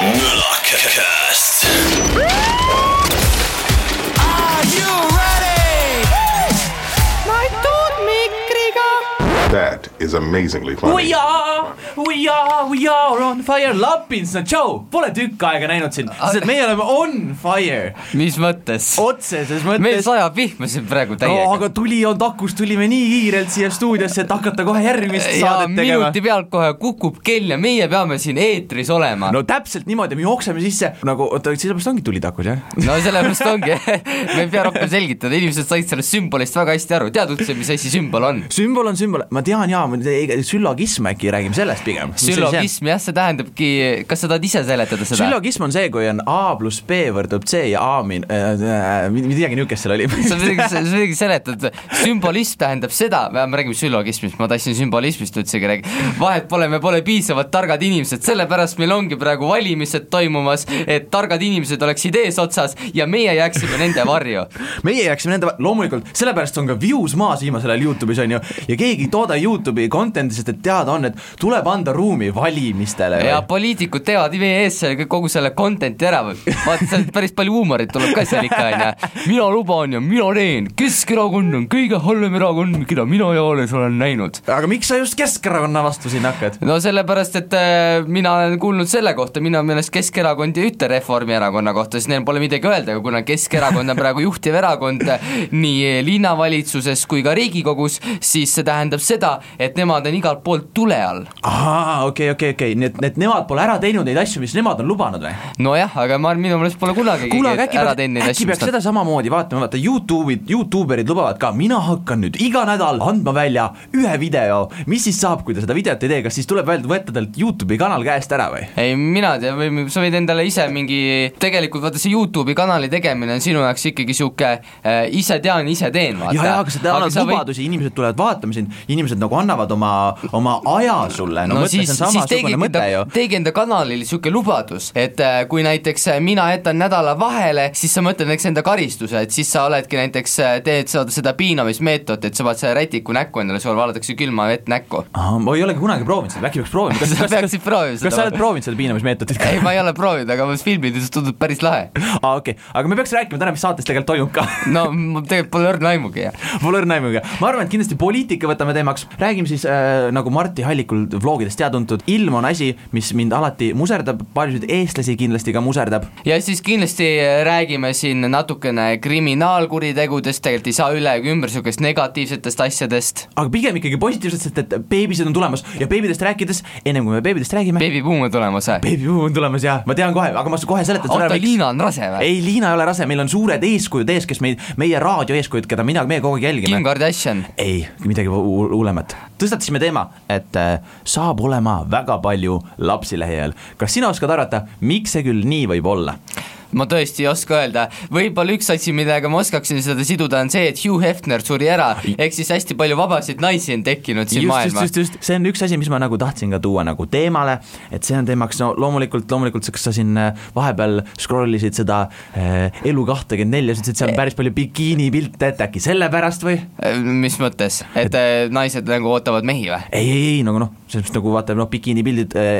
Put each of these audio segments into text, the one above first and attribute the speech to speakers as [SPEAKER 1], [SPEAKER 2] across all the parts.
[SPEAKER 1] Nullercast. Is amazingly funny.
[SPEAKER 2] We are, we are, we are on fire, Lapinsa Joe, pole tükk aega näinud sind, sest et meie oleme on fire,
[SPEAKER 3] mis mõttes?
[SPEAKER 2] otseses
[SPEAKER 3] meil
[SPEAKER 2] mõttes.
[SPEAKER 3] sajab vihma siin praegu
[SPEAKER 2] no
[SPEAKER 3] täiega.
[SPEAKER 2] aga tuli on takus, tulime nii kiirelt siia stuudiosse, et hakata kohe järgmist
[SPEAKER 3] ja
[SPEAKER 2] saadet tegema
[SPEAKER 3] minuti. pealt kohe kukub kell ja meie peame siin eetris olema.
[SPEAKER 2] no täpselt niimoodi, me jookseme sisse nagu, oota, sellepärast ongi tulitakus jah?
[SPEAKER 3] no sellepärast ongi, me ei pea rohkem selgitada, inimesed said sellest sümbolist väga hästi aru, tead üldse, mis asi sümbol on?
[SPEAKER 2] sümbol on sümbol, ma tean jaa, süllogism äkki räägime sellest pigem.
[SPEAKER 3] süllogism jah, see tähendabki, kas sa tahad ise seletada seda?
[SPEAKER 2] süllogism on see, kui on A pluss B võrdub C ja A min- äh,, äh, midagi niisugust seal oli.
[SPEAKER 3] sa midagi, sa midagi seletad, sümbolism tähendab seda, me räägime süllogismist, ma tahtsin sümbolismist üldsegi rääkida, vahet pole, me pole piisavalt targad inimesed, sellepärast meil ongi praegu valimised toimumas, et targad inimesed oleksid eesotsas ja meie jääksime nende varju.
[SPEAKER 2] meie jääksime nende, loomulikult, sellepärast on ka views maas viimasel ajal Youtube'is on ju, ja keegi ei tooda Youtube'i content'i, sest et teada on, et tuleb anda ruumi valimistele.
[SPEAKER 3] ja poliitikud teevad meie ees kogu selle content'i ära, vaata sealt päris palju huumorit tuleb ka seal ikka onju. mina luban ja mina teen, Keskerakond on kõige halvem erakond, keda mina eales olen näinud.
[SPEAKER 2] aga miks sa just Keskerakonna vastu siin hakkad?
[SPEAKER 3] no sellepärast, et äh, mina olen kuulnud selle kohta, minu meelest Keskerakond ei ütle Reformierakonna kohta, sest neil pole midagi öelda, aga kuna Keskerakond on praegu juhtiv erakond äh, nii linnavalitsuses kui ka Riigikogus, siis see tähendab seda, et nemad on igalt poolt tule all.
[SPEAKER 2] aa, okei, okei, okei, nii et, et nemad pole ära teinud neid asju, mis nemad on lubanud või?
[SPEAKER 3] nojah, aga ma minu meelest pole kunagi
[SPEAKER 2] kuule,
[SPEAKER 3] keegi
[SPEAKER 2] äkki
[SPEAKER 3] ära teinud neid
[SPEAKER 2] äkki
[SPEAKER 3] asju,
[SPEAKER 2] peaks seda samamoodi vaatama, vaata Youtube'id, Youtuberid lubavad ka, mina hakkan nüüd iga nädal andma välja ühe video, mis siis saab, kui ta seda videot ei tee, kas siis tuleb välja võtta talt Youtube'i kanal käest ära või?
[SPEAKER 3] ei, mina tean, või sa võid endale ise mingi, tegelikult vaata see Youtube'i kanali tegemine on sinu jaoks ikkagi sihuke äh, ise tean, ise teen, vaata.
[SPEAKER 2] ja, ja aga sa annad lubadusi, inimesed tulevad vaatama sind, inimesed nagu annavad oma, oma aja sulle, no,
[SPEAKER 3] no
[SPEAKER 2] mõtle, see on samasugune mõte ju
[SPEAKER 3] enda, teegi enda kanalil niisugune lubadus, et äh, kui näiteks äh, mina jätan nädala vahele, siis sa mõtled näiteks enda karistuse, et siis sa oledki näiteks, teed seda, seda piinamismeetodit, et sa paned selle rätiku näkku endale, sulle vaadatakse külma vett näkku.
[SPEAKER 2] ma ei olegi kunagi proovinud seda, äkki peaks proovima.
[SPEAKER 3] Sa peaksid proovima seda.
[SPEAKER 2] kas sa oled proovinud seda piinamismeetodit
[SPEAKER 3] ei, ma ei ole proovinud, aga ma filmides tundub päris lahe.
[SPEAKER 2] aa, okei, aga me peaks rääkima täna, mis saates tegelikult toimub ka
[SPEAKER 3] no tegelikult pole õrna aimugi.
[SPEAKER 2] Pole õrna aimugi, ma arvan, et kindlasti poliitika võtame teemaks, räägime siis äh, nagu Martti Hallikul vlogidest teada-tuntud, ilm on asi, mis mind alati muserdab, paljusid eestlasi kindlasti ka muserdab.
[SPEAKER 3] ja siis kindlasti räägime siin natukene kriminaalkuritegudest, tegelikult ei saa üle ega ümber niisugustest negatiivsetest asjadest.
[SPEAKER 2] aga pigem ikkagi positiivselt, sest et beebised on tulemas ja beebidest rääkides, ennem kui me beebidest räägime,
[SPEAKER 3] beebibuum on tulemas või?
[SPEAKER 2] beebibuu on tulemas ja ma tean kohe, aga ma kohe seletan
[SPEAKER 3] oota, Liina on rase või?
[SPEAKER 2] ei, Liina ei ole rase, meil on suured eeskujud ees, kes meid, meie raadio eeskujud, keda mina, meie kogu aeg jälgime
[SPEAKER 3] Kim. Kardashian.
[SPEAKER 2] ei, midagi hu- hullemat. Tõstatasime teema, et äh, saab olema väga palju lapsi lähiajal. kas sina oskad arvata, miks see küll nii võib olla?
[SPEAKER 3] Ma tõesti ei oska öelda, võib-olla üks asi, millega ma oskaksin seda siduda, on see, et Hugh Hefner suri ära, ehk siis hästi palju vabasid naisi on tekkinud siin
[SPEAKER 2] just, just,
[SPEAKER 3] maailmas.
[SPEAKER 2] just, just, see on üks asi, mis ma nagu tahtsin ka tuua nagu teemale, et see on teemaks, no loomulikult, loomulikult, sa siin äh, vahepeal scroll isid seda äh, Elu kahtekümmend nelja, sa ütlesid, et seal on päris palju bikiinipilte, et äkki sellepärast või?
[SPEAKER 3] mis mõttes, et äh, naised nagu ootavad mehi või?
[SPEAKER 2] ei, ei, ei nagu noh, selles mõttes nagu vaata noh, bikiinipildid äh,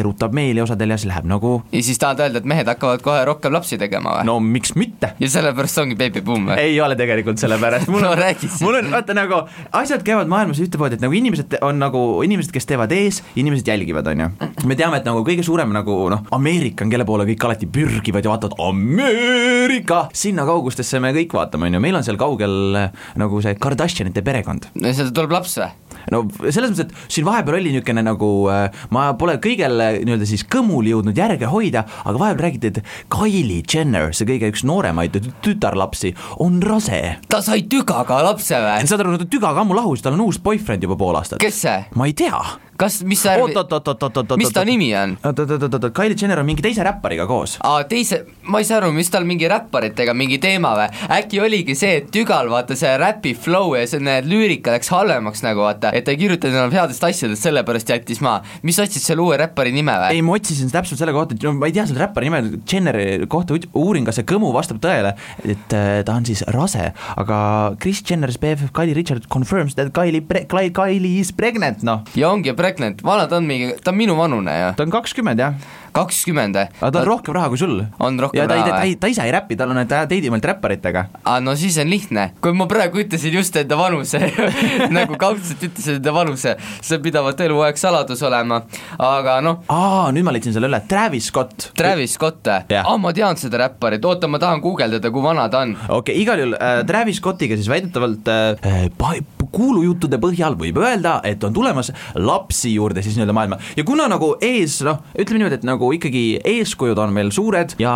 [SPEAKER 2] erutab meeli osadel ja siis läheb nagu
[SPEAKER 3] ja siis tahad öelda, et mehed hakkavad kohe rohkem lapsi tegema või no.?
[SPEAKER 2] no miks mitte
[SPEAKER 3] ja sellepärast ongi beebibuum või?
[SPEAKER 2] ei ole tegelikult sellepärast, mul
[SPEAKER 3] No
[SPEAKER 2] on
[SPEAKER 3] siis.
[SPEAKER 2] mul on vaata nagu asjad käivad maailmas ühtemoodi, et nagu inimesed on nagu inimesed, kes teevad ees, inimesed jälgivad, on ju. me teame, et nagu kõige suurem nagu noh, Ameerika on, kelle poole kõik alati pürgivad ja vaatavad Ameerika, sinna kaugustesse me kõik vaatame, on ju, meil on seal kaugel eh, nagu see Kardashianite perekond
[SPEAKER 3] no sealt tuleb laps või?
[SPEAKER 2] No selles mõttes, et siin vahepeal oli niisugune nagu äh, ma pole kõigel äh, nii-öelda siis kõmuli jõudnud järge hoida, aga vahepeal räägiti, et Kylie Jenner, see kõige üks nooremaid tü- tütarlapsi, on rase.
[SPEAKER 3] ta sai tügaga lapse või?
[SPEAKER 2] saad aru, ta on tügaga ammu lahus, tal on uus boyfriend juba pool aastat.
[SPEAKER 3] kes see?
[SPEAKER 2] ma ei tea.
[SPEAKER 3] kas, mis sa arvad,
[SPEAKER 2] oot-oot-oot-oot-oot-oot.
[SPEAKER 3] mis ta nimi on?
[SPEAKER 2] oot-oot-oot-oot, Kylie Jenner on mingi teise räppariga koos.
[SPEAKER 3] aa, teise, ma ei saa aru, mis tal mingi räpparitega mingi teema või? äkki oligi see, et Tügal vaata see räpi flow ja see lüürika läks halvemaks nagu vaata, et ta ei kirjutanud enam headest asjadest, sellepärast jättis maha. mis sa otsid selle uue räppari nime või?
[SPEAKER 2] ei, ma otsisin täpselt selle kohta, et no ma ei tea selle räppari nime, Jenneri kohta uurin, kas see kõmu vastab tõele, et äh, ta on siis rase, aga Kris Jenner's BFF Kylie Richard confirms that Kylie pre-, Kylie is pregnant, noh.
[SPEAKER 3] ja ongi pregnant, vana ta on mingi, ta on minu vanune ju.
[SPEAKER 2] ta on kakskümmend jah.
[SPEAKER 3] Kakskümmend või?
[SPEAKER 2] aga tal on rohkem raha kui sul.
[SPEAKER 3] on rohkem
[SPEAKER 2] ja ta ei,
[SPEAKER 3] raha
[SPEAKER 2] ta
[SPEAKER 3] või?
[SPEAKER 2] ei, ta ise ei räpi, tal on need teidimalt räpparitega.
[SPEAKER 3] aa, no siis on lihtne, kui ma praegu ütlesin just enda vanuse nagu kaudselt ütlesin enda vanuse, see pidavat eluaeg saladus olema, aga noh,
[SPEAKER 2] aa, nüüd ma leidsin selle üle, Travis Scott.
[SPEAKER 3] Travis Scott,
[SPEAKER 2] Jah.
[SPEAKER 3] aa ma tean seda räpparit, oota ma tahan guugeldada, kui vana ta on.
[SPEAKER 2] okei okay,, igal juhul äh, Travis Scottiga siis väidetavalt äh, pa- kuulujuttude põhjal võib öelda, et on tulemas lapsi juurde siis nii-öelda maailma ja kuna nagu ees noh, ütleme niimoodi, et nagu ikkagi eeskujud on meil suured ja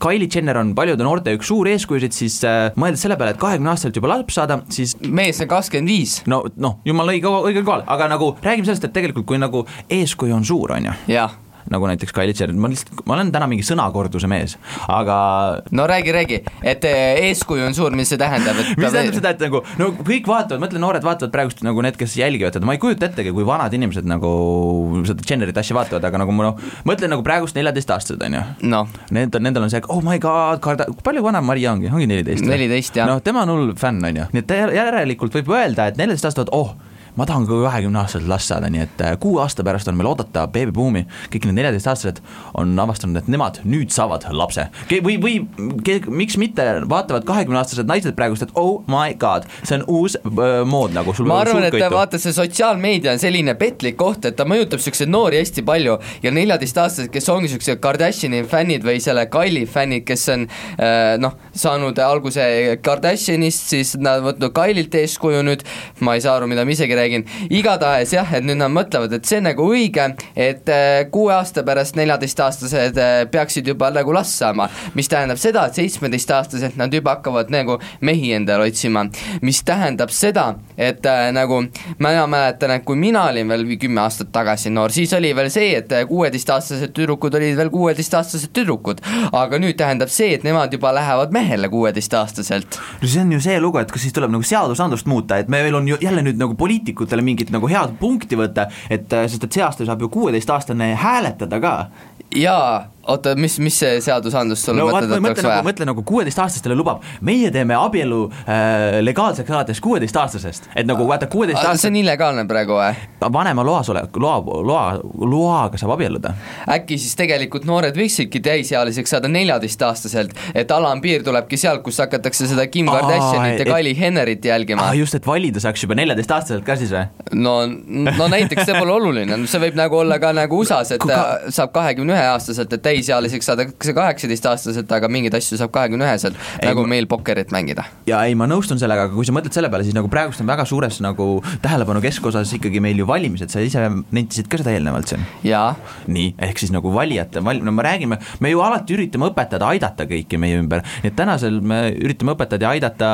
[SPEAKER 2] Kylie Jenner on paljude noorte üks suur eeskujusid, siis äh, mõeldes selle peale, et kahekümne aastaselt juba laps saada, siis
[SPEAKER 3] mees on kakskümmend viis.
[SPEAKER 2] no, noh, jumal õige, õigel kohal, aga nagu räägime sellest, et tegelikult kui nagu eeskuju on suur, on ju,
[SPEAKER 3] jah,
[SPEAKER 2] nagu näiteks Kylie Jenner, ma lihtsalt, ma olen täna mingi sõnakorduse mees, aga
[SPEAKER 3] no räägi, räägi, et eh, eeskuju on suur, mis see tähendab, et
[SPEAKER 2] mis tähendab seda, et nagu no kõik vaatavad, mõtle, noored vaatavad praegust nagu need, kes jälgivad seda, ma ei kujuta ettegi, kui vanad inimesed nagu seda Jennerit asja vaatavad, aga nagu ma noh, mõtlen nagu praegust neljateistaastased, on ju.
[SPEAKER 3] noh,
[SPEAKER 2] Need on, nendel on see, oh my god, Karda-, palju vanem Maria ongi, ongi neliteist?
[SPEAKER 3] 14, jah.
[SPEAKER 2] noh, tema on hull fänn, on ju, nii et järelikult võib öelda, et neljateistaastased, oh, ma tahan ka kahekümne aastaselt last saada, nii et äh, kuue aasta pärast on meil oodata beebibuumi, kõik need neljateistaastased on avastanud, et nemad nüüd saavad lapse. või, või ke, miks mitte vaatavad kahekümneaastased naised praegust, et oh my god, see on uus öö, mood nagu.
[SPEAKER 3] Ma arvan, et vaata, see sotsiaalmeedia on selline petlik koht, et ta mõjutab siukseid noori hästi palju ja neljateistaastased, kes ongi siuksed Kardashini fännid või selle Kylie fännid, kes on äh, noh, saanud alguse Kardashinist, siis nad on võtnud Kylie'lt eeskuju nüüd, ma ei saa aru, mida ma isegi räägin, igatahes jah, et nüüd nad mõtlevad, et see on nagu õige, et äh, kuue aasta pärast neljateistaastased äh, peaksid juba nagu last saama, mis tähendab seda, et seitsmeteistaastaselt nad juba hakkavad nagu mehi endale otsima, mis tähendab seda, et äh, nagu mina mäletan, et kui mina olin veel kümme aastat tagasi noor, siis oli veel see, et kuueteistaastased tüdrukud olid veel kuueteistaastased tüdrukud, aga nüüd tähendab see, et nemad juba lähevad mehele kuueteistaastaselt.
[SPEAKER 2] no see on ju see lugu, et kas siis tuleb nagu seadusandlust muuta, et meil on ju jälle nüüd nagu poliitikutele mingit nagu head punkti võtta, et äh, sest et see aasta saab ju kuueteistaastane hääletada ka.
[SPEAKER 3] jaa, oota, mis, mis see seadusandlus sul
[SPEAKER 2] no
[SPEAKER 3] mõtled, et oleks
[SPEAKER 2] nagu,
[SPEAKER 3] vaja?
[SPEAKER 2] mõtlen nagu kuueteistaastastele lubab, meie teeme abielu äh, legaalseks alates kuueteistaastasest, et nagu vaata
[SPEAKER 3] see
[SPEAKER 2] kuueteistaastane
[SPEAKER 3] on illegaalne praegu või?
[SPEAKER 2] vanema loas ole-, loa, loa, loaga saab abielluda.
[SPEAKER 3] äkki siis tegelikult noored võiksidki täisealiseks saada neljateistaastaselt, et alampiir tulebki sealt, kus hakatakse seda Kim Kardashianit ja Kylie Jennerit jälgima
[SPEAKER 2] ah just, et valida saaks juba neljateistaastaselt ka siis või?
[SPEAKER 3] no, no näiteks see pole oluline, see võib nagu olla ka nagu USA-s, et
[SPEAKER 2] ka-
[SPEAKER 3] saab kahekümne ühe aastaselt, et täisealiseks saadakse kaheksateistaastaselt, aga mingeid asju saab kahekümne üheselt,
[SPEAKER 2] Ei,
[SPEAKER 3] nagu meil pokkerit mängida.
[SPEAKER 2] ja ei, ma nõustun sellega, aga kui sa mõtled selle peale, siis nagu praegust on väga suures nagu tähelepanu keskosas ikkagi meil ju valimised, sa ise nentisid ka seda eelnevalt siin. nii, ehk siis nagu valijate val-, no me räägime, me ju alati üritame õpetada, aidata kõiki meie ümber, nii et tänasel me üritame õpetada ja aidata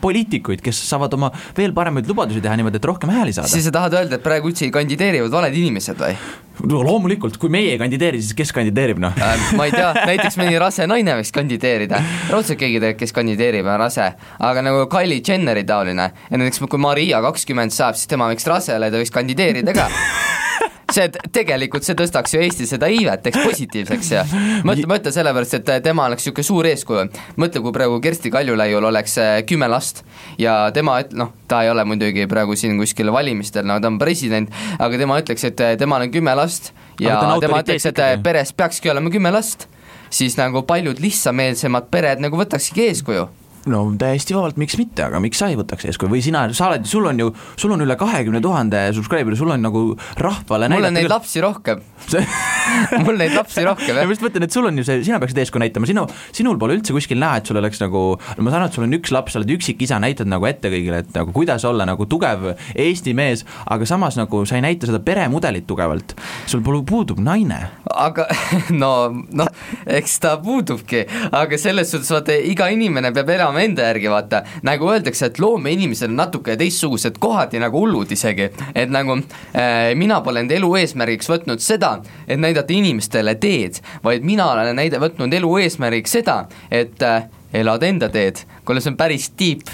[SPEAKER 2] poliitikuid, kes saavad oma veel paremaid lubadusi teha niimoodi, et rohkem hääli saada.
[SPEAKER 3] siis sa tahad öelda, et praegu üldse kandideerivad valed inimesed või?
[SPEAKER 2] no loomulikult, kui meie ei kandideeri, siis kes kandideerib, noh.
[SPEAKER 3] Äh, ma ei tea, näiteks mõni rase naine võiks kandideerida, raudselt keegi tegelikult, kes kandideerib, on rase, aga nagu Kylie Jenneri taoline, ja näiteks kui Maria kakskümmend saab, siis tema võiks rasele, ta võiks kandideerida ka see tegelikult, see tõstaks ju Eestis seda iivet, teeks positiivseks ja mõtle, mõtle sellepärast, et tema oleks niisugune suur eeskuju. mõtle, kui praegu Kersti Kaljulaiul oleks äh, kümme last ja tema, et noh, ta ei ole muidugi praegu siin kuskil valimistel, no ta on president, aga tema ütleks, et äh, temal on kümme last ja tema ütleks, et äh, peres peakski olema kümme last, siis nagu paljud lihtsameelsemad pered nagu võtakski eeskuju
[SPEAKER 2] no täiesti vabalt, miks mitte, aga miks sa ei võtaks eeskuju? Või sina, sa oled, sul on ju, sul on üle kahekümne tuhande subscriber'i, sul on nagu rahvale
[SPEAKER 3] mul on neid
[SPEAKER 2] küll-
[SPEAKER 3] lapsi rohkem. Mul neid lapsi rohkem
[SPEAKER 2] ja
[SPEAKER 3] jah
[SPEAKER 2] ma just mõtlen, et sul on ju see, sina peaksid eeskuju näitama, sinu, sinul pole üldse kuskil näha, et sul oleks nagu, ma saan aru, et sul on üks laps, sa oled üksikisa, näitad nagu ette kõigile, et nagu kuidas olla nagu tugev Eesti mees, aga samas nagu sa ei näita seda peremudelit tugevalt. sul pole, puudub naine.
[SPEAKER 3] aga no, noh, eks ta puudubki, aga selles suhtes vaata, iga inimene peab elama enda järgi, vaata, nagu öeldakse, et loomeinimesed on natuke teistsugused, kohati nagu hullud isegi, et nagu äh, mina pole enda elu eesmärgiks võtnud seda, et näidata inimestele teed, vaid mina olen näide-, võtnud elu eesmärgiks seda, et äh, elad enda teed, kuule see on päris deep.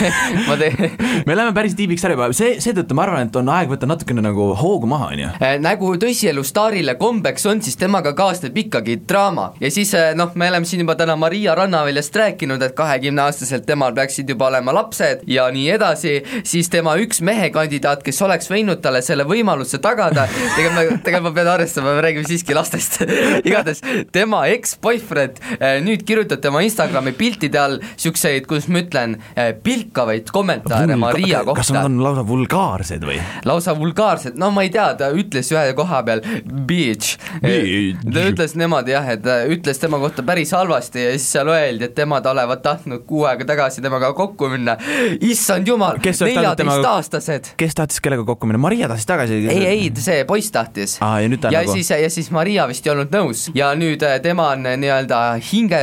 [SPEAKER 3] Ma teen
[SPEAKER 2] me läheme päris tiibiks ära juba, see, seetõttu ma arvan, et on aeg võtta natukene nagu hoogu maha, on ju.
[SPEAKER 3] Eh, nagu tõsielu staarile kombeks on, siis temaga kaasneb ikkagi draama. Ja siis eh, noh, me oleme siin juba täna Maria Rannaväljast rääkinud, et kahekümneaastaselt temal peaksid juba olema lapsed ja nii edasi, siis tema üks mehekandidaat, kes oleks võinud talle selle võimaluse tagada, tegelikult ma, tegelikult ma pean arvestama, me räägime siiski lastest, igatahes tema eks-boyfriend eh, nüüd kirjutab tema Instagrami piltide all niisuguseid, kuidas ma ütlen, pilkavaid kommentaare Maria
[SPEAKER 2] kas nad
[SPEAKER 3] kohta.
[SPEAKER 2] on lausa vulgaarsed või?
[SPEAKER 3] lausa vulgaarsed, no ma ei tea, ta ütles ühe koha peal bitch,
[SPEAKER 2] Bitch.
[SPEAKER 3] ta ütles niimoodi jah, et ta ütles tema kohta päris halvasti ja siis seal öeldi, et temad olevat tahtnud kuu aega tagasi temaga kokku minna. Issand jumal, neljateistaastased.
[SPEAKER 2] kes tahtis kellega kokku minna, Maria tahtis tagasi?
[SPEAKER 3] ei, ei, see poiss tahtis.
[SPEAKER 2] Ja
[SPEAKER 3] ja
[SPEAKER 2] nagu-
[SPEAKER 3] siis, ja siis Maria vist ei olnud nõus. Ja nüüd äh, tema on äh, nii-öelda hinge,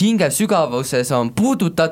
[SPEAKER 3] hinge sügavuses on puudutatud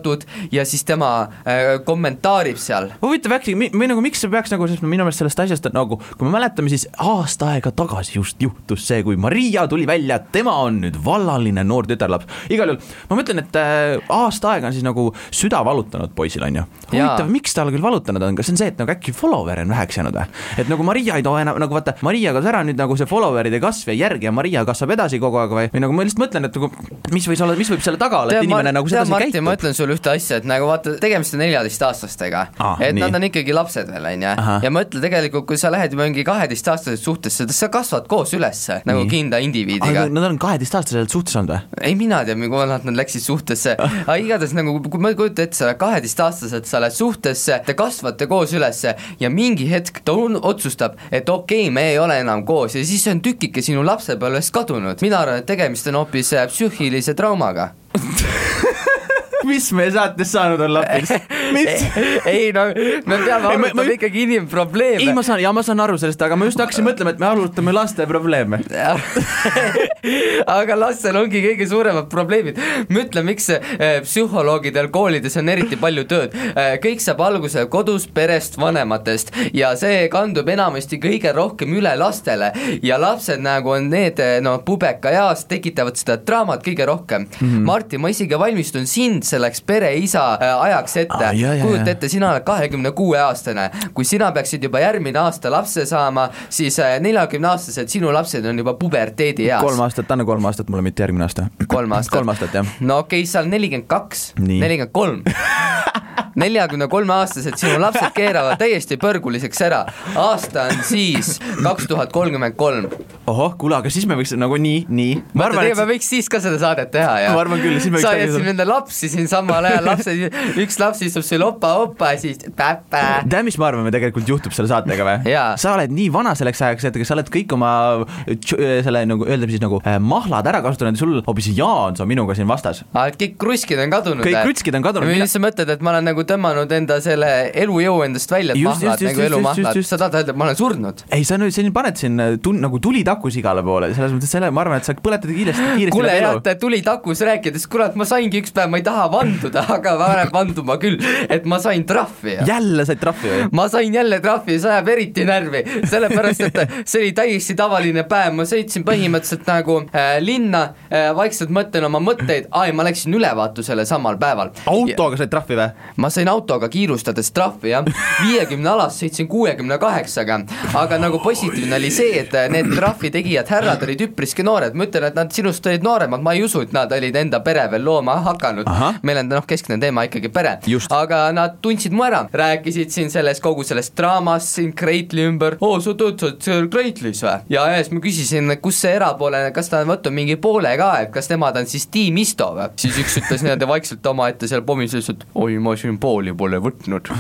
[SPEAKER 3] ja siis tema äh, kommentaarib seal
[SPEAKER 2] huvitav äkki, või nagu miks see peaks nagu, sest minu meelest sellest asjast nagu, kui me mäletame, siis aasta aega tagasi just juhtus see, kui Maria tuli välja, et tema on nüüd vallaline noor tütarlaps. igal juhul ma mõtlen, et äh, aasta aega on siis nagu süda valutanud poisil on ju. huvitav, miks tal küll valutanud on, kas see on see, et nagu äkki follower'e on väheks jäänud või? et nagu Maria ei too enam nagu vaata, Maria kadus ära nüüd nagu see follower'ide kasv ja järg ja Maria kasvab edasi kogu aeg või, või nagu ma lihtsalt mõtlen, et nagu mis võis olla, mis võib selle taga olla, et inimene nagu
[SPEAKER 3] tead,
[SPEAKER 2] sedasi
[SPEAKER 3] Martin, ma
[SPEAKER 2] käitub.
[SPEAKER 3] ütlen sulle ühte asja, et nagu vaata, tegemist on neljateistaastastega
[SPEAKER 2] Ah,
[SPEAKER 3] et
[SPEAKER 2] nii.
[SPEAKER 3] nad on ikkagi lapsed veel, on ju ja mõtle tegelikult, kui sa lähed juba mingi kaheteistaastasesse suhtesse, sa kasvad koos ülesse nagu
[SPEAKER 2] Nii.
[SPEAKER 3] kindla indiviidiga.
[SPEAKER 2] Nad on kaheteistaastaselt suhtes olnud või?
[SPEAKER 3] ei mina tea, kui vanad nad läksid suhtesse, aga igatahes nagu, kui ma kujutan ette, sa oled kaheteistaastaselt, sa oled suhtesse, te kasvate koos ülesse ja mingi hetk ta un- otsustab, et okei okay,, me ei ole enam koos ja siis on tükike sinu lapsepõlvest kadunud. mina arvan, et tegemist on hoopis äh, psüühilise traumaga.
[SPEAKER 2] mis meie saates saanud on Lapis? mis?
[SPEAKER 3] ei no me peame
[SPEAKER 2] ma-
[SPEAKER 3] arutama
[SPEAKER 2] ma-
[SPEAKER 3] ikkagi inimprobleeme.
[SPEAKER 2] ei, ma saan, ja ma saan aru sellest, aga ma just hakkasin mõtlema, et me arutame laste probleeme.
[SPEAKER 3] aga lastel ongi kõige suuremad probleemid. mõtle, miks eh, psühholoogidel koolides on eriti palju tööd. kõik saab alguse kodus, perest, vanematest ja see kandub enamasti kõige rohkem üle lastele ja lapsed nagu on need, no pubekaeas tekitavad seda draamat kõige rohkem mm. -hmm. Martin, ma isegi valmistun sind selleks pereisa eh, ajaks ette
[SPEAKER 2] jaa,
[SPEAKER 3] kujuta ette, sina oled kahekümne kuue aastane, kui sina peaksid juba järgmine aasta lapse saama, siis neljakümne aastased sinu lapsed on juba puberteedieas.
[SPEAKER 2] kolm aastat, anna kolm aastat mulle, mitte järgmine aasta.
[SPEAKER 3] kolm aastat.
[SPEAKER 2] kolm aastat, jah.
[SPEAKER 3] no okei okay,, sa oled nelikümmend kaks, nelikümmend kolm. neljakümne kolme aastased sinu lapsed keeravad täiesti põrguliseks ära. aasta on siis kaks tuhat kolmkümmend kolm.
[SPEAKER 2] ohoh, kuule, aga siis me võiks nagu nii, nii. ma arvan,
[SPEAKER 3] tegelikult me
[SPEAKER 2] et
[SPEAKER 3] võiks siis ka seda saadet teha ja
[SPEAKER 2] Ma arvan küll, siis me võiks
[SPEAKER 3] sa jätsid nende lapsi siin samal ajal, lapsed, üks laps istub sul opa-opa siis päpä.
[SPEAKER 2] tead, mis me arvame, tegelikult juhtub selle saatega või sa oled nii vana selleks ajaks, et sa oled kõik oma tš- selle nagu, öeldame siis nagu äh, mahlad ära kasutanud ja sul hoopis Jaan on minuga siin vastas.
[SPEAKER 3] kõik kruskid on kadunud.
[SPEAKER 2] kõik krutskid on kadunud.
[SPEAKER 3] mis sa mõtled, et ma olen nagu tõmmanud enda selle elujõu endast välja, et mahlad nagu elumahlad, sa tahad öelda, et ma olen surnud?
[SPEAKER 2] ei, sa nüüd siin paned siin äh, tun-, nagu tulitakus igale poole, selles mõttes selle, ma arvan, et sa põletad kiiresti, kiiresti
[SPEAKER 3] kuule, jah, tuli takus rääkides, kurat, ma saingi üks päev, ma ei taha vanduda, aga lähen vanduma küll, et ma sain trahvi ja
[SPEAKER 2] jälle said trahvi või?
[SPEAKER 3] ma sain jälle trahvi, see ajab eriti närvi, sellepärast et see oli täiesti tavaline päev, ma sõitsin põhimõtteliselt nagu äh, linna äh,, vaikselt mõtlen oma mõtteid, aa ei, ma läksin ülevaatusele samal päeval.
[SPEAKER 2] autoga said trahvi või?
[SPEAKER 3] ma sain autoga kiirustades trahvi jah, viiekümne alast sõitsin kuuekümne kaheksaga, aga nagu positiivne oli see, et need trahvi tegijad härrad olid üpriski noored, ma ütlen, et nad sinust olid nooremad, ma ei usu, et nad olid enda pere veel looma hakanud. Meil on noh, keskne teema ikkagi pere aga nad tundsid mu ära, rääkisid siin sellest kogu sellest draamast siin Kreitli ümber, oo sa töötad seal Kreitlis või? ja, ja siis ma küsisin, kus see erapoolene, kas ta on võtnud mingi poole ka, et kas nemad on siis tiim Isto või? siis üks ütles niimoodi vaikselt omaette seal pomises, et oi, ma siin pooli pole võtnud.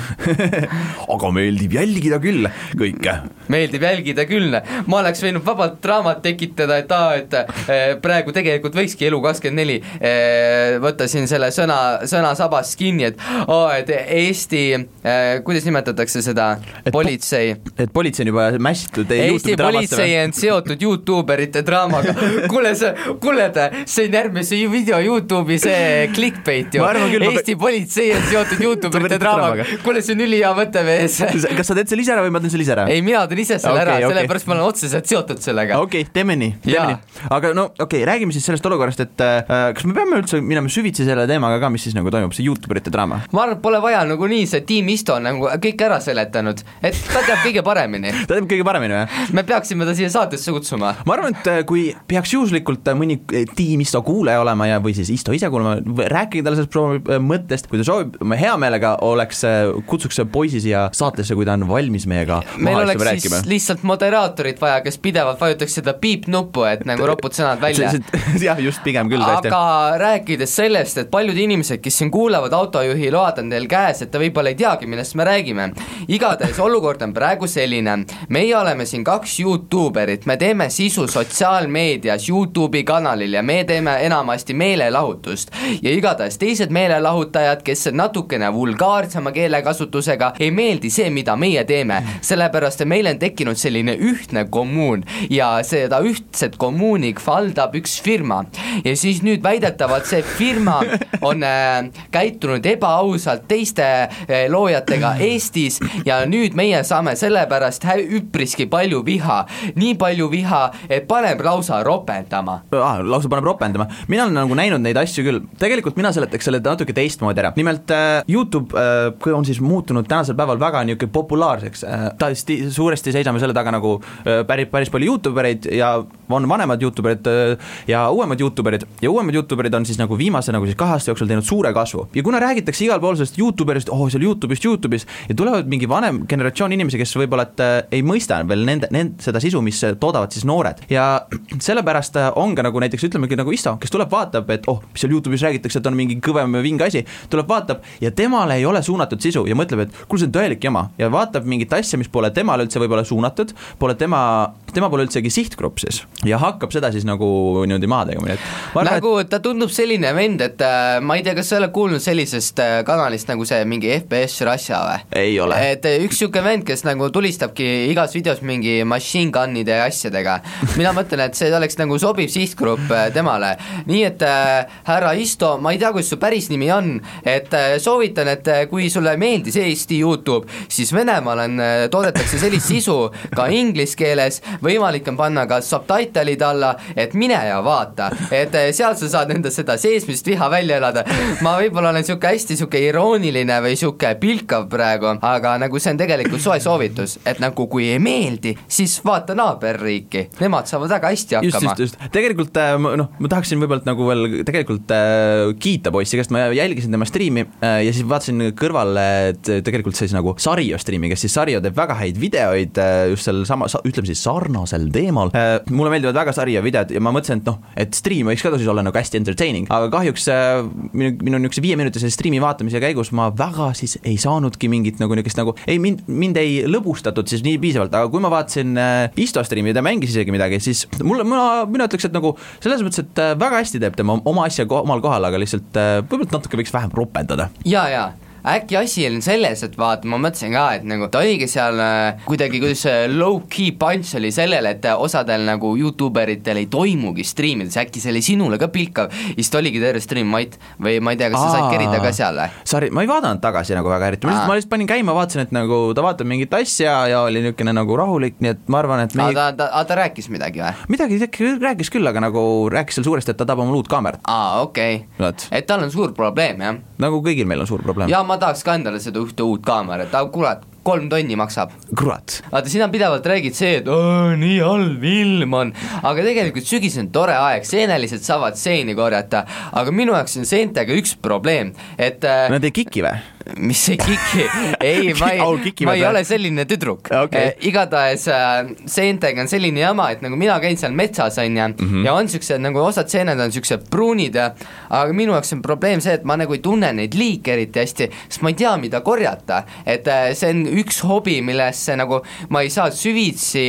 [SPEAKER 2] aga meeldib jälgida küll kõike.
[SPEAKER 3] meeldib jälgida küll, ma oleks võinud vabalt draamat tekitada, et aa, et eh, praegu tegelikult võikski Elu24 eh, võtta siin selle sõna, sõnasabast kinni, et aa, et Eesti eh,, kuidas nimetatakse seda politsei
[SPEAKER 2] et politsei on juba mässitud
[SPEAKER 3] Eesti politsei on seotud Youtuberite draamaga, kuule see, kuule see on järgmise video Youtube'i see clickbait ju
[SPEAKER 2] küll, ma
[SPEAKER 3] Eesti politsei on seotud Youtuberite draamaga, kuule see on ülihea mõte, mees.
[SPEAKER 2] kas sa teed selle ise ära või ma teen selle ise ära?
[SPEAKER 3] ei, mina teen ise selle
[SPEAKER 2] Okei,
[SPEAKER 3] ära,
[SPEAKER 2] okei.
[SPEAKER 3] sellepärast ma olen otseselt seotud sellega.
[SPEAKER 2] okei okay,, teeme nii, teeme nii. aga no okei okay,, räägime siis sellest olukorrast, et äh, kas me peame üldse minema süvitsi selle teemaga ka, mis siis nagu toimub, see Youtuberite draama?
[SPEAKER 3] ma arvan, et pole vaja nagunii, see Team Isto on nagu kõik ära seletanud, et ta teab kõige paremini.
[SPEAKER 2] ta teeb kõige paremini või?
[SPEAKER 3] me peaksime ta siia saatesse kutsuma.
[SPEAKER 2] ma arvan, et äh, kui peaks juhuslikult äh, mõni äh, tiim Isto kuulaja olema ja, või siis Isto ise kuulama, rääkige talle sellest mõttest, kui ta soovib, ma hea meelega oleks, kutsuks poisi siia saatesse, kui ta on valmis meiega
[SPEAKER 3] meil oleks
[SPEAKER 2] istuma
[SPEAKER 3] siis
[SPEAKER 2] rääkima.
[SPEAKER 3] lihtsalt moderaatorit vaja, kes pidevalt vajutaks seda piip-nuppu, et nagu ropud sõnad välja.
[SPEAKER 2] jah, just pigem küll tõesti.
[SPEAKER 3] aga rääkides sellest, et paljud inimesed, kes siin kuulavad, autojuhi load on teil käes, et te võib-olla ei teagi, millest me räägime. igatahes olukord on praegu selline, meie oleme siin kaks Youtube erit, me teeme sisu sotsiaalmeedias Youtube'i kanalil ja me teeme enamasti meelelahutust. ja igatahes teised meelelahutajad, kes on natukene vulgaarsema keelekasutusega, ei meeldi see, mida meie teeme, sellepärast et meil on tekkinud selline ühtne kommuun ja seda ühtset kommuuni valdab üks firma ja siis nüüd väidetavalt see firma on äh, käitunud ebaausalt teiste äh, loojatega Eestis ja nüüd meie saame sellepärast hä- üpriski palju viha, nii palju viha, et paneb lausa ropendama.
[SPEAKER 2] ah, lausa paneb ropendama, mina olen nagu näinud neid asju küll, tegelikult mina seletaks selle natuke teistmoodi ära, nimelt äh, Youtube äh, kui on siis muutunud tänasel päeval väga niisugune populaarseks äh,, ta sti- suuresti seisame selle taga nagu äh, päris, päris palju Youtube ereid ja on vanemad Youtube erid äh, ja uuemad Youtube erid ja uuemad Youtube erid on siis nagu viimase nagu siis kahe aasta jooksul teinud suure kasvu. Ja kuna räägitakse igal pool sellest Youtuberist, oh seal Youtube'ist, Youtube'is ja tulevad mingi vanem generatsioon inimesi, kes võib-olla et äh, ei mõista veel nende, nende, seda sisu, mis äh, toodavad siis noored. Ja sellepärast äh, on ka nagu näiteks ütlemegi nagu Isto, kes tuleb, vaatab, et oh, mis seal Youtube'is räägitakse, et on mingi kõvem ja vinge asi, tuleb, vaatab ja temale ei ole suunatud sisu ja mõtleb, et kuule, see on tõelik jama. Ja vaatab mingit asja, mis pole temale üldse võib-olla suunatud, pole tema, tema pole üldsegi sihtgrupp siis. Ja hakkab seda siis nagu niimoodi maha tegema, nii et ma arvan,
[SPEAKER 3] nagu ta tundub selline vend, et äh, ma ei tea, kas sa oled kuulnud sellisest äh, kanalist nagu see mingi FPS Russia või?
[SPEAKER 2] ei ole.
[SPEAKER 3] et äh, üks niisugune vend, kes nagu tulistabki igas videos mingi machine gun'ide ja asjadega. mina mõtlen, et see oleks nagu sobiv sihtgrupp äh, temale. nii et äh, härra Isto, ma ei tea, kuidas su päris nimi on, et äh, soovitan, et äh, kui sulle meeldis Eesti Youtube, siis Venemaal on, toodetakse sellist sisu ka inglise keeles, võimalik on panna ka subtitle'id alla, et mine ja vaata, et seal sa saad enda seda seesmist viha välja elada. Ma võib-olla olen niisugune hästi niisugune irooniline või niisugune pilkav praegu, aga nagu see on tegelikult soe soovitus, et nagu kui ei meeldi, siis vaata naaberriiki, nemad saavad väga hästi
[SPEAKER 2] just,
[SPEAKER 3] hakkama.
[SPEAKER 2] just, just, tegelikult äh, noh, ma tahaksin võib-olla nagu veel tegelikult äh, kiita poissi, kes ma jälgisin tema striimi äh, ja siis vaatasin kõrvale, et tegelikult siis nagu Sario striimi, kes siis Sario teeb väga häid videoid äh, just sel sama, ütleme siis sarnasel teemal. Äh,. mulle meeldivad väga Sario videod ja ma mõtlesin, et noh, et stream võiks ka siis olla nagu hästi entertaining, aga kahjuks äh, minu, minu niisuguse viieminutise striimi vaatamise käigus ma väga siis ei saanudki mingit nagu niisugust nagu, ei mind, mind ei lõbustatud siis nii piisavalt, aga kui ma vaatasin äh, Isto striimi ja ta mängis isegi midagi, siis mulle, mina, mina ütleks, et nagu selles mõttes, et äh, väga hästi teeb tema oma asja ko omal kohal, aga lihtsalt äh, võib-olla natuke võiks vähem ropendada.
[SPEAKER 3] ja, ja äkki asi on selles, et vaata, ma mõtlesin ka, et nagu ta oligi seal äh, kuidagi, kuidas see low-key punch oli sellele, et äh, osadel nagu Youtube eritel ei toimugi striimides, äkki see oli sinule ka pilkav, siis ta oligi terve stream Mait või ma ei tea, kas sa said kerida ka seal või?
[SPEAKER 2] Sari, ma ei vaadanud tagasi nagu väga eriti, ma lihtsalt,
[SPEAKER 3] Aa.
[SPEAKER 2] ma lihtsalt panin käima, vaatasin, et nagu ta vaatab mingit asja ja oli niisugune nagu rahulik, nii et ma arvan, et me
[SPEAKER 3] aga
[SPEAKER 2] ei...
[SPEAKER 3] ta, ta, ta rääkis midagi või?
[SPEAKER 2] midagi rääkis küll, aga nagu rääkis seal suuresti, et ta tahab oma uut kaamerat,
[SPEAKER 3] aa, okei okay.. et tal on suur probleem, jah?
[SPEAKER 2] nagu kõigil meil on suur probleem.
[SPEAKER 3] ja ma tahaks ka endale seda ühte uut kaamerat, aga kurat, kolm tonni maksab.
[SPEAKER 2] kurat,
[SPEAKER 3] vaata, sina pidevalt räägid see, et nii halb ilm on, aga tegelikult sügis on tore aeg, seenelised saavad seeni korjata, aga minu jaoks on seentega üks probleem, et äh,
[SPEAKER 2] nad ei kiki või?
[SPEAKER 3] Mis see kiki, ei, ma ei ma ei ole selline tüdruk
[SPEAKER 2] Okei.
[SPEAKER 3] Eh, igatahes äh, seentega on selline jama, et nagu mina käin seal metsas, on ju,
[SPEAKER 2] Mhm.
[SPEAKER 3] ja on siuksed nagu osad seened on siuksed pruunid ja aga minu jaoks on probleem see, et ma nagu ei tunne neid liike eriti hästi, sest ma ei tea, mida korjata. et äh, see on üks hobi, millesse nagu ma ei saa süvitsi,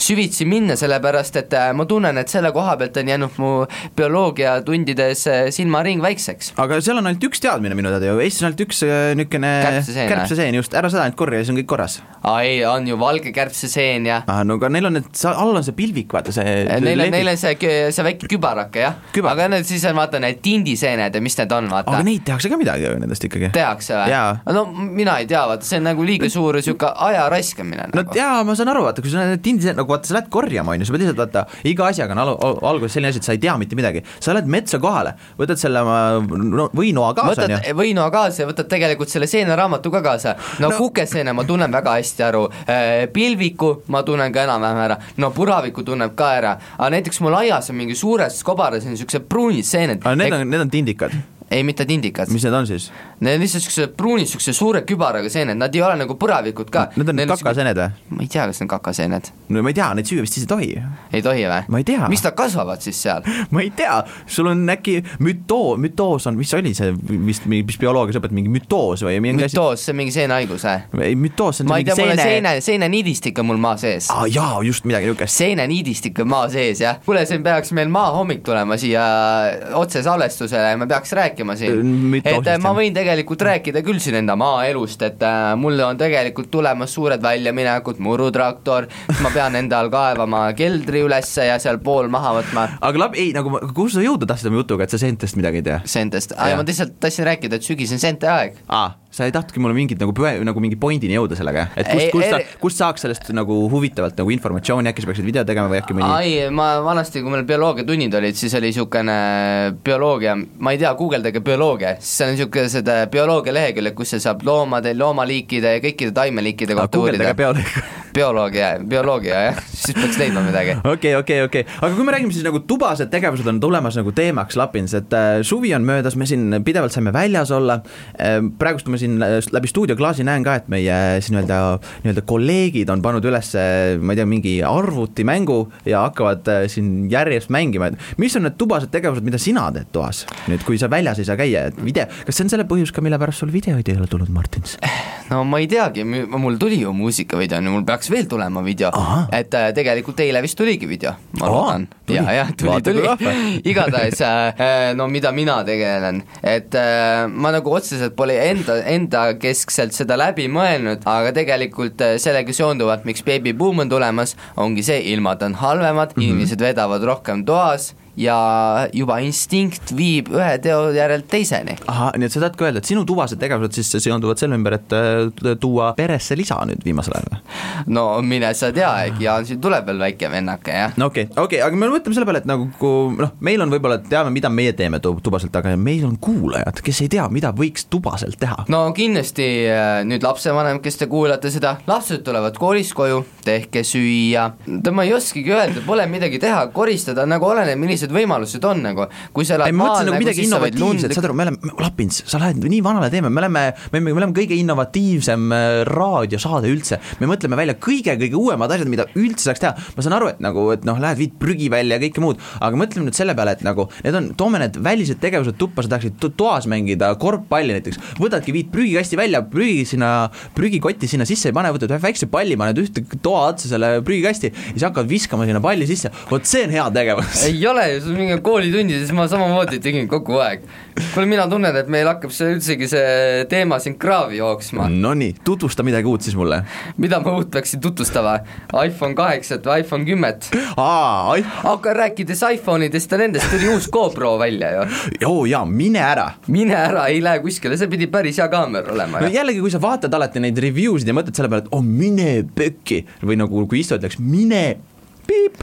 [SPEAKER 3] süvitsi minna, sellepärast et äh, ma tunnen, et selle koha pealt on jäänud mu bioloogiatundides äh, silmaring väikseks.
[SPEAKER 2] aga seal on ainult üks teadmine minu teada ju, Eestis on ainult üks üks äh, niisugune
[SPEAKER 3] Kärbseseen,
[SPEAKER 2] just, ära seda ainult korja ja siis on kõik korras.
[SPEAKER 3] aa ei, on ju valge kärbseseen ja
[SPEAKER 2] ah, no aga neil on need, all on see pilvik, vaata see
[SPEAKER 3] Neil on, neil on see, see väike kübarake jah
[SPEAKER 2] Kübar-
[SPEAKER 3] aga need siis on vaata need tindiseened ja mis need on, vaata
[SPEAKER 2] aga neid tehakse ka midagi ju nendest ikkagi.
[SPEAKER 3] tehakse või no mina ei tea, vaata see on nagu liiga suur niisugune aja raiskamine
[SPEAKER 2] no
[SPEAKER 3] nagu.
[SPEAKER 2] jaa, ma saan aru, vaata, kui sul on need tindid, nagu vaata, sa lähed korjama, on ju, sa pead lihtsalt vaata, iga asjaga on al- alguses selline asi, et sa ei tea mitte midagi. sa lähed metsa kohale, võtad selle oma no, võinoa kaasa, on ju.
[SPEAKER 3] võinoa kaasa ja võtad tegelikult selle seeneraamatu ka kaasa. No,
[SPEAKER 2] No-
[SPEAKER 3] kukeseene ma tunnen väga hästi aru, pilviku ma tunnen ka enam-vähem ära, no puraviku tunneb ka ära, aga näiteks mul aias on mingi suures kobaras on niisugused pruunid seened,
[SPEAKER 2] aga need on, need on tindikad,
[SPEAKER 3] ei mitte tindikad,
[SPEAKER 2] mis need on siis?
[SPEAKER 3] need on lihtsalt niisugused pruunid, niisuguse suure kübaraga seened, nad ei ole nagu puravikud ka.
[SPEAKER 2] Need on kakaseened või?
[SPEAKER 3] ma ei tea, kas need kakaseened,
[SPEAKER 2] no ma ei tea, neid süüa vist siis ei tohi.
[SPEAKER 3] ei tohi või?
[SPEAKER 2] Ma ei tea.
[SPEAKER 3] miks nad kasvavad siis seal?
[SPEAKER 2] ma ei tea, sul on äkki mütoo, mütoos on, mis oli see vist, mis bioloogias õpetati, mingi mütoos või mingi
[SPEAKER 3] mütoos, see on mingi seenehaigus või?
[SPEAKER 2] ei, mütoos on
[SPEAKER 3] ma ei tea, mul on
[SPEAKER 2] seene
[SPEAKER 3] seene, seeneniidistik on mul maa sees
[SPEAKER 2] aa ah, jaa, just midagi niisugust.
[SPEAKER 3] seeneniidistik on maa sees jah, kuule, siin peaks meil maahommik tulema siia otse salvestusele ja me peaks rääkima siin,
[SPEAKER 2] Mütoosist,
[SPEAKER 3] et äh, ma võin tegelikult rääkida küll siin enda maaelust, et äh, mul on tegelikult tulemas suured väljaminekud, murutraktor, ma pean endal kaevama keldri ülesse ja seal pool maha võtma.
[SPEAKER 2] Aga lab-, ei nagu, kuhu sa jõuda tahtsid oma jutuga, et sa seentest midagi ei tea?
[SPEAKER 3] sentest,
[SPEAKER 2] Jah.
[SPEAKER 3] ma lihtsalt tahtsin rääkida, et sügis on sente aeg.
[SPEAKER 2] Aa, sa ei tahtnudki mulle mingit nagu nagu mingi pointini jõuda sellega, et kust
[SPEAKER 3] Ei,,
[SPEAKER 2] kust
[SPEAKER 3] ei-,
[SPEAKER 2] kust saaks sellest nagu huvitavalt nagu informatsiooni, äkki sa peaksid video tegema või äkki mõni
[SPEAKER 3] ai, ma vanasti, kui meil bioloogiatunnid olid, siis oli niisugune bioloogia, ma ei tea, guugeldage bioloogia, siis seal on niisugused äh, bioloogia leheküljed, kus sa saab loomade, loomaliikide ja kõikide taimeliikide kohta uurida. bioloogia, bioloogia jah, siis peaks leidma midagi.
[SPEAKER 2] okei, okei, okei, aga kui me räägime siis nagu tubased tegevused on tulemas nagu teemaks Lapins, et äh, suvi on möödas, me siin pidevalt saime väljas olla. Äh,, praegust ma siin äh, läbi stuudioklaasi näen ka, et meie siin nii-öelda, nii-öelda kolleegid on pannud üles, ma ei tea, mingi arvutimängu ja hakkavad äh, siin järjest mängima, et mis on need tubased tegevused, mida sina teed toas? Nüüd, kui sa väljas ei saa käia, et video, kas see on selle põhjus ka, mille pärast sul videoid ei ole tulnud, Martins?
[SPEAKER 3] no ma ei teagi, mul tuli ju muusikavideo, mul peaks veel tulema video. Et tegelikult eile vist tuligi video, ma loodan. ja, jah, tuli, tuli. igatahes no mida mina tegelen, et ma nagu otseselt pole enda, enda keskselt seda läbi mõelnud, aga tegelikult äh, sellega seonduvalt, miks Baby Boom on tulemas, ongi see, ilmad on halvemad mm. -hmm. inimesed vedavad rohkem toas ja juba instinkt viib ühe teo järelt teiseni
[SPEAKER 2] ahah, nii et sa tahadki öelda, et sinu tubased tegevused siis seonduvad selle ümber, et äh, tuua peresse lisa nüüd viimasel ajal või?
[SPEAKER 3] no mine sa tea, Jaan, siin tuleb veel väike vennake, jah.
[SPEAKER 2] no okei okay,, okei okay,, aga me mõtleme selle peale, et nagu noh, meil on võib-olla, teame, mida meie teeme tu- tubaselt, aga meil on kuulajad, kes ei tea, mida võiks tubaselt teha.
[SPEAKER 3] no kindlasti äh, nüüd lapsevanem, kes te kuulate seda, lapsed tulevad koolist koju, tehke süüa, ma ei oskagi öelda, pole midagi teha, koristada nagu oleneb, millised võimalused on nagu, kui sa
[SPEAKER 2] ei,
[SPEAKER 3] elad
[SPEAKER 2] ma
[SPEAKER 3] maal
[SPEAKER 2] mõtlesin nagu midagi
[SPEAKER 3] sa võid
[SPEAKER 2] innovatiivset, saad aru, me oleme, Lapins, sa lähed nii vanale teeme, me oleme, me, me oleme kõige innovatiivsem äh, raadiosaade üldse. me mõtleme välja kõige-kõige uuemad asjad, mida üldse saaks teha. ma saan aru, et nagu, et noh, lähed viid prügi välja ja kõike muud, aga mõtleme nüüd selle peale, et nagu need on, toome need välised tegevused tuppa, sa tahaksid to- toas mängida korvpalli näiteks, võtadki, viid prügikasti välja, prügi sinna, prügikotti sinna sisse ei pane, võtad ühe väikse palli, paned ühte toa otsa selle prügikasti ja siis hakkavad viskama sinna palli sisse, vot see on hea tegevus.
[SPEAKER 3] ei ole ju, on mingi koolitundides ma samamoodi tegin kogu aeg. kuule, mina tunnen, et meil hakkab see üldsegi see teema siin kraavi jooksma.
[SPEAKER 2] Nonii, tutvusta midagi uut siis mulle.
[SPEAKER 3] mida ma uut peaksin tutvustama? iPhone kaheksat või iPhone kümmet?
[SPEAKER 2] aa, ai,
[SPEAKER 3] aga rääkides iPhone'idest ja nendest tuli uus GoPro välja ju.
[SPEAKER 2] joo jaa, mine ära
[SPEAKER 3] mine ära, ei lähe kuskile, see pidi päris hea kaamera olema
[SPEAKER 2] no jällegi, kui sa vaatad alati neid review sid ja mõtled selle peale, et oh mine pökki või nagu kui Isto ütleks mine piip.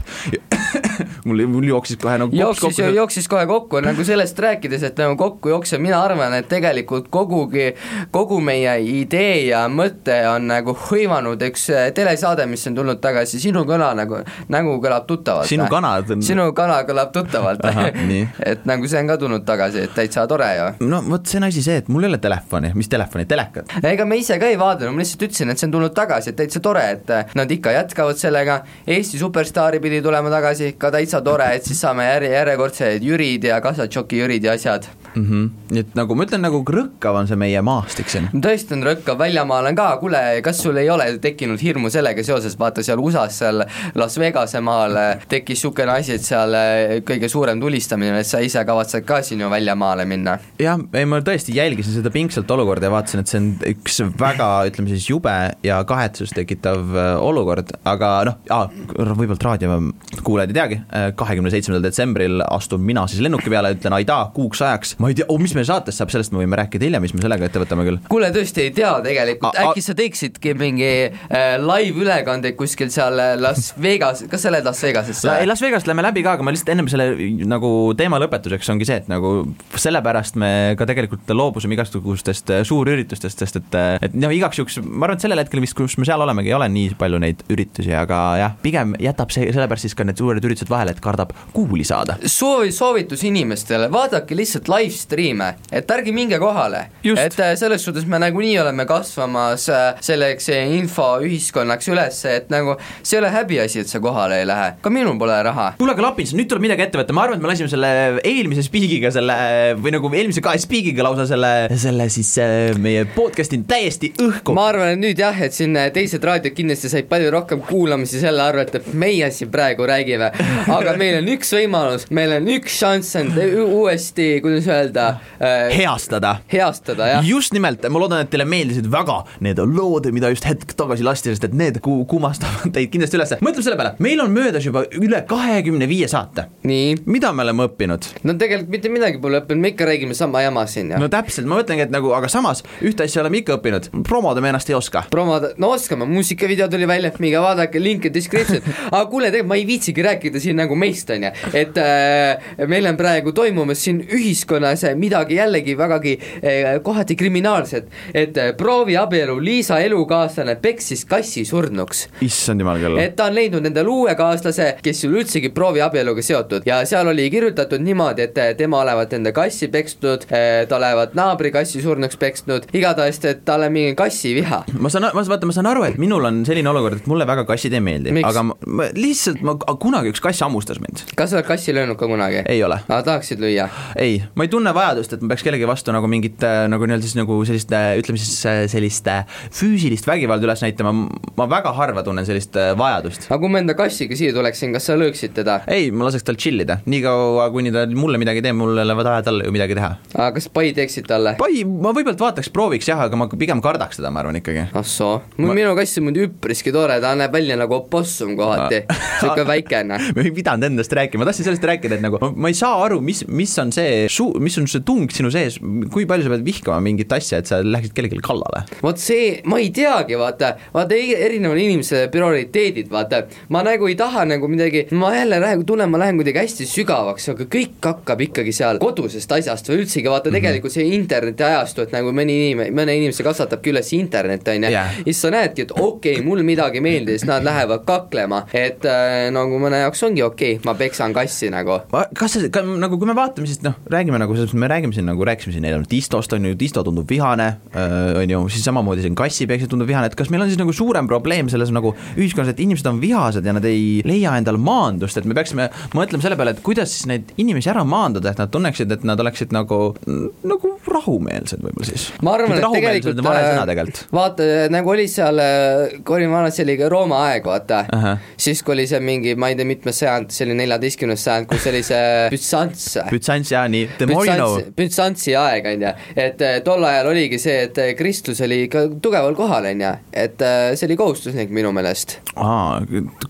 [SPEAKER 2] Mul, mul jooksis kohe nagu
[SPEAKER 3] jooksis, jooksis kohe kokku, nagu sellest rääkides, et nagu kokku jooksev, mina arvan, et tegelikult kogugi, kogu meie idee ja mõte on nagu hõivanud üks äh, telesaade, mis on tulnud tagasi, sinu kõla nagu, nägu kõlab tuttavalt.
[SPEAKER 2] Sinu kana-
[SPEAKER 3] sinu kana kõlab tuttavalt. Et nagu see on ka tulnud tagasi, et täitsa tore ju
[SPEAKER 2] no vot, see on asi see, et mul ei ole telefoni, mis telefoni, telekat.
[SPEAKER 3] ega ma ise ka ei vaadanud, ma lihtsalt ütlesin, et see on tulnud tagasi, et täitsa tore, et nad ikka jätkavad sellega, Eesti superstaari pidi tulema tagasi, ka täitsa tore, et siis saame järje, järjekordsed Jürid ja Kasatšoki Jürid ja asjad.
[SPEAKER 2] mm. -hmm. nii et nagu ma ütlen, nagu rõkkav on see meie maastik siin.
[SPEAKER 3] tõesti on rõkkav, väljamaal on ka, kuule, kas sul ei ole tekkinud hirmu sellega seoses, vaata seal USA-s, seal Las Vegase maal eh, tekkis niisugune asi, et seal eh, kõige suurem tulistamine, et sa ise kavatsed ka siin ju väljamaale minna.
[SPEAKER 2] jah, ei ma tõesti jälgisin seda pingsalt olukorda ja vaatasin, et see on üks väga, ütleme siis jube ja kahetsust tekitav äh, olukord, aga noh, võib-olla raadiokuulajad ei teagi, kahekümne seitsmendal detsembril astun mina siis lennuki peale, ütlen aidaa kuuks ajaks, ma ei tea oh,, mis meil saates saab, sellest me võime rääkida hiljem, mis me sellega ette võtame küll.
[SPEAKER 3] kuule, tõesti ei tea tegelikult, äkki sa teeksidki mingi äh, live-ülekandeid kuskil seal äh, Las Vegas, kas sa lähed Las Vegasesse?
[SPEAKER 2] ei, Las Vegas't lähme läbi ka, aga ma lihtsalt ennem selle nagu teema lõpetuseks ongi see, et nagu sellepärast me ka tegelikult loobusime igasugustest äh, suurüritustest, sest et, et noh, igaks juhuks ma arvan, et sellel hetkel vist, kus me seal olemegi, ei ole nii palju neid üritusi, aga jah, pigem jätab see sellepärast siis ka need suured üritused vahele, et kardab kuuli saada.
[SPEAKER 3] soovi, soovitus inimestele, vaadake lihtsalt live stream'e, et ärge minge kohale. Et äh, selles suhtes me nagunii oleme kasvamas äh, selleks infoühiskonnaks üles, et nagu see ei ole häbiasi, et sa kohale ei lähe, ka minul pole raha.
[SPEAKER 2] kuule, aga Lapins, nüüd tuleb midagi ette võtta, ma arvan, et me lasime selle eelmise spiigiga selle või nagu eelmise kahe spiigiga lausa selle, selle siis äh, meie podcast'i täiesti õhku.
[SPEAKER 3] ma arvan, et nüüd jah, et siin teised raadiod kindlasti said palju rohkem kuulamisi selle arvelt, et meie siin praegu räägime, aga meil on üks võimalus, meil on üks šanss end uuesti, kuidas öelda äh,,
[SPEAKER 2] heastada
[SPEAKER 3] heastada, jah.
[SPEAKER 2] just nimelt, ma loodan, et teile meeldisid väga need lood, mida just hetk tagasi lasti, sest et need ku- kummastavad teid kindlasti ülesse. mõtleme selle peale, meil on möödas juba üle kahekümne viie saate. mida me oleme õppinud?
[SPEAKER 3] no tegelikult mitte midagi pole õppinud, me ikka räägime sama jama siin ja
[SPEAKER 2] no täpselt, ma mõtlengi, et nagu, aga samas ühte asja oleme ikka õppinud, promoda me ennast ei oska.
[SPEAKER 3] promoda, no oskame, muusikavideo tuli välja, minge vaadake, link description, aga kuule, tegelikult ma ei viitsigi rääkida siin nagu meist, on ju, et äh, meil on praegu toimumas siin ühiskonnas midagi jällegi vägagi äh, kohati kriminaalset, et äh, prooviabielu Liisa elukaaslane peksis kassi surnuks
[SPEAKER 2] issand jumal küll.
[SPEAKER 3] et ta on leidnud endale uue kaaslase, kes ei ole üldsegi prooviabieluga seotud ja seal oli kirjutatud niimoodi, et eh, tema olevat enda kassi pekstud, ta olevat naabri kassi surnuks peksnud, igatahes, et talle mingi kassiviha.
[SPEAKER 2] ma saan, ma vaata, ma saan aru, et minul on selline olukord, et mulle väga kassid ei meeldi, aga ma, ma lihtsalt ma kunagi üks kass hammustas mind.
[SPEAKER 3] kas sa oled kassi löönud ka kunagi?
[SPEAKER 2] ei ole.
[SPEAKER 3] aga tahaksid lüüa?
[SPEAKER 2] ei, ma ei tunne vajadust, et ma peaks kellegi vastu nagu mingit äh, nagu nii-öelda siis nagu sellist äh, ütleme siis äh, sellist füüsilist vägivalda üles näitama, ma väga harva tunnen sellist vajadust.
[SPEAKER 3] aga kui ma enda kassiga siia tuleksin, kas sa lööksid teda?
[SPEAKER 2] ei, ma laseks tal chill ida, niikaua kuni ta mulle midagi teeb, mul ei ole vaja talle ju midagi teha.
[SPEAKER 3] aga kas pai teeksid talle?
[SPEAKER 2] pai, ma võib-olla vaataks, prooviks jah, aga ma pigem kardaks teda, ma arvan ikkagi.
[SPEAKER 3] ah soo, minu kass on muidu üpriski tore, ta näeb välja nagu opossum kohati, sihuke väikene.
[SPEAKER 2] ma ei pidanud endast rääkima, ma tahtsin sellest rääkida, et nagu ma, ma ei saa aru, mis, mis on see su-,, mis on see tung sinu sees, kui palju sa pead vihkama mingit asja, et sa läheksid kellelegi kallale.
[SPEAKER 3] vot see, ma ei teagi, vaata, vaata e- erineval inimesele prioriteedid, vaata, ma nagu ei taha nagu midagi, ma jälle lähen, tunnen, ma lähen kuidagi hästi sügavaks, aga kõik hakkab ikkagi seal kodusest asjast või üldsegi vaata tegelikult see internetiajastu, et nagu mõni inimene, mõne inimese kasvatabki üles internet, on ju
[SPEAKER 2] Jah.,
[SPEAKER 3] siis sa näedki, et okei okay,, mul midagi meeldis, nad lähevad kaklema, et äh, nagu mõne jaoks ongi okei okay,, ma peksan kassi nagu.
[SPEAKER 2] kas see, nagu kui me vaatame, siis noh, räägime nagu selles mõttes, me räägime siin nagu rääkisime siin eelnevalt Distost on ju, Disto tundub vihane, on ju, siis samamoodi siin kassipeksid tundub vihane, et kas meil on siis nagu suurem probleem selles nagu ühiskonnas, et inimesed on vihased ja nad ei leia endal maandust, et me peaksime mõtlema selle peale, et kuidas siis neid inimesi ära maandada, et nad tunneksid, et nad oleksid nagu, nagu rahumeelsed võib-olla siis.
[SPEAKER 3] ma arvan, et tegelikult äh,
[SPEAKER 2] tegelikult.
[SPEAKER 3] vaata, nagu oli seal, kui olin vanas, see oli Rooma aeg, vaata
[SPEAKER 2] Ahah.
[SPEAKER 3] siis kui oli see mingi, ma ei tea, mitmes sajand, see oli neljateistkümnes sajand, kus oli see Bütsants
[SPEAKER 2] Bütsants ja nii, the more know.
[SPEAKER 3] Bütsantsi aeg, on ju, et eh, tol ajal oligi see, et eh, kristlus oli ikka tugeval kohal, on ju, et eh, see oli kohustuslik minu meelest.
[SPEAKER 2] aa,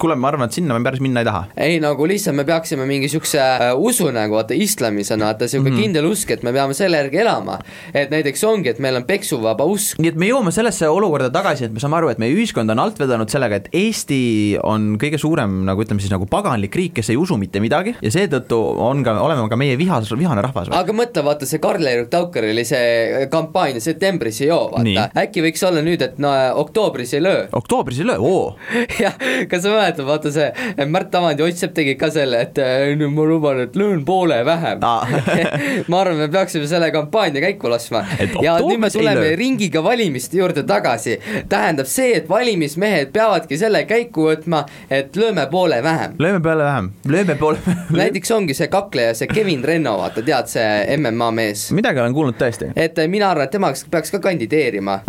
[SPEAKER 2] kuule, ma arvan, et sinna me päris minna ei taha.
[SPEAKER 3] ei nagu lihtsalt me peaksime mingi äh, usu nagu vaata islamis on vaata siuke mm kindel usk, et me peame selle järgi elama. et näiteks ongi, et meil on peksuvaba usk,
[SPEAKER 2] nii et me jõuame sellesse olukorda tagasi, et me saame aru, et meie ühiskond on alt vedanud sellega, et Eesti on kõige suurem nagu ütleme siis nagu paganlik riik, kes ei usu mitte midagi ja seetõttu on ka, oleme ka meie vihas, vihane rahvas.
[SPEAKER 3] aga mõtle, vaata see Karl-Erik Taukar oli see kampaania septembris ei joo, vaata, äkki võiks olla nüüd, et no oktoobris ei löö
[SPEAKER 2] oktoobris ei löö, oo.
[SPEAKER 3] jah, kas sa mäletad, vaata see Märt Avand ja Ott Sepp tegid ka selle, et nüüd ma luban, et löön poole vähem
[SPEAKER 2] Aa.
[SPEAKER 3] ma arvan, me peaksime selle kampaania käiku laskma ja nüüd me tuleme ringiga valimiste juurde tagasi. tähendab see, et valimismehed peavadki selle käiku võtma, et lööme poole vähem.
[SPEAKER 2] lööme peale vähem, lööme poole.
[SPEAKER 3] näiteks ongi see kakleja, see Kevin Renno, vaata, tead see MMA mees.
[SPEAKER 2] midagi olen kuulnud tõesti.
[SPEAKER 3] et äh, mina arvan, et tema peaks ka kandideerima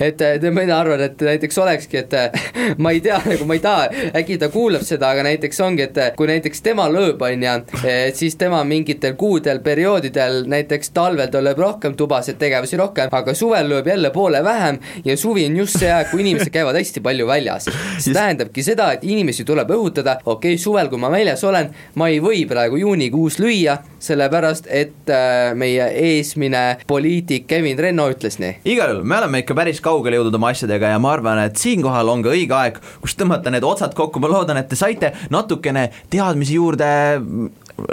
[SPEAKER 3] et äh, mina arvan, et näiteks olekski, et äh, ma ei tea, nagu ma ei taha, äkki ta kuulab seda, aga näiteks ongi, et kui näiteks tema lööb, on ju, et siis tema mingitel kuudel, perioodidel, näiteks talvel ta lööb rohkem tubasid tegevusi rohkem, aga suvel lööb jälle poole vähem ja suvi on just see aeg, kui inimesed käivad hästi palju väljas. see tähendabki seda, et inimesi tuleb õhutada, okei okay,, suvel, kui ma väljas olen, ma ei või praegu juunikuus lüüa, sellepärast et äh, meie eesmine poliitik Kevin Renno ütles nii.
[SPEAKER 2] igal juhul, me oleme ikka päris kaugele jõudnud oma asjadega ja ma arvan, et siinkohal on ka õige aeg, kus tõmmata need otsad kokku, ma loodan, et te saite natukene teadmisi juurde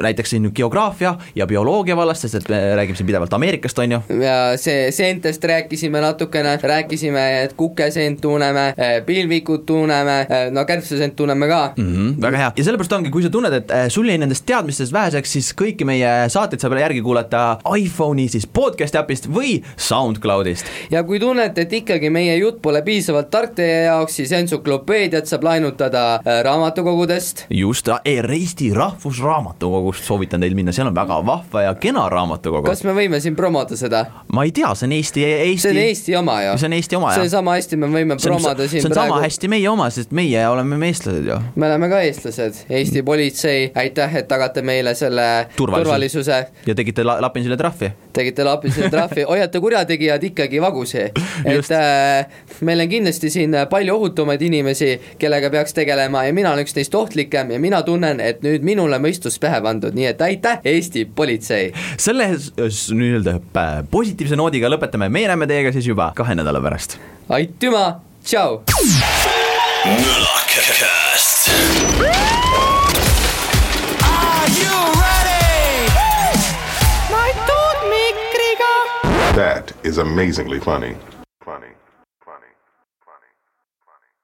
[SPEAKER 2] näiteks siin geograafia ja bioloogia vallast, sest et me räägime siin pidevalt Ameerikast, on ju.
[SPEAKER 3] ja see seentest rääkisime natukene, rääkisime, et kukeseent tunneme, pilvikut tunneme, no kärbseseent tunneme ka
[SPEAKER 2] mm. -hmm, väga hea ja sellepärast ongi, kui sa tunned, et äh, sul jäi nendest teadmistest väheseks, siis kõiki meie saateid saab järgi kuulata iPhone'i siis podcast'i äpist või SoundCloudist.
[SPEAKER 3] ja kui tunnete, et ikkagi meie jutt pole piisavalt tark teie jaoks, siis entsüklopeediat saab laenutada raamatukogudest.
[SPEAKER 2] just, Eesti Rahvusraamatukogust soovitan teil minna, seal on väga vahva ja kena raamatukogu
[SPEAKER 3] kas. me võime siin promoda seda?
[SPEAKER 2] ma ei tea, see on Eesti, Eesti
[SPEAKER 3] see on Eesti oma ju.
[SPEAKER 2] see on Eesti oma, jah.
[SPEAKER 3] see on sama hästi, me võime
[SPEAKER 2] see on,
[SPEAKER 3] promoda
[SPEAKER 2] see
[SPEAKER 3] siin
[SPEAKER 2] on sama
[SPEAKER 3] praegu
[SPEAKER 2] hästi meie oma, sest meie oleme me eestlased ju.
[SPEAKER 3] me oleme ka eestlased, Eesti politsei, aitäh, et tagate meile selle
[SPEAKER 2] Turvalisuse.
[SPEAKER 3] turvalisuse
[SPEAKER 2] ja tegite la-, Lapinsile trahvi.
[SPEAKER 3] Tegite lapisele trahvi, hoiate kurjategijad ikkagi vagusi. et äh, meil on kindlasti siin palju ohutumaid inimesi, kellega peaks tegelema ja mina olen üks neist ohtlikem ja mina tunnen, et nüüd minule mõistus pähe pandud, nii et aitäh, Eesti politsei.
[SPEAKER 2] selle s- nii-öelda pä- positiivse noodiga lõpetame, meie näeme teiega siis juba kahe nädala pärast.
[SPEAKER 3] aitüma, tšau.
[SPEAKER 4] Mulakast.
[SPEAKER 1] That is amazingly funny.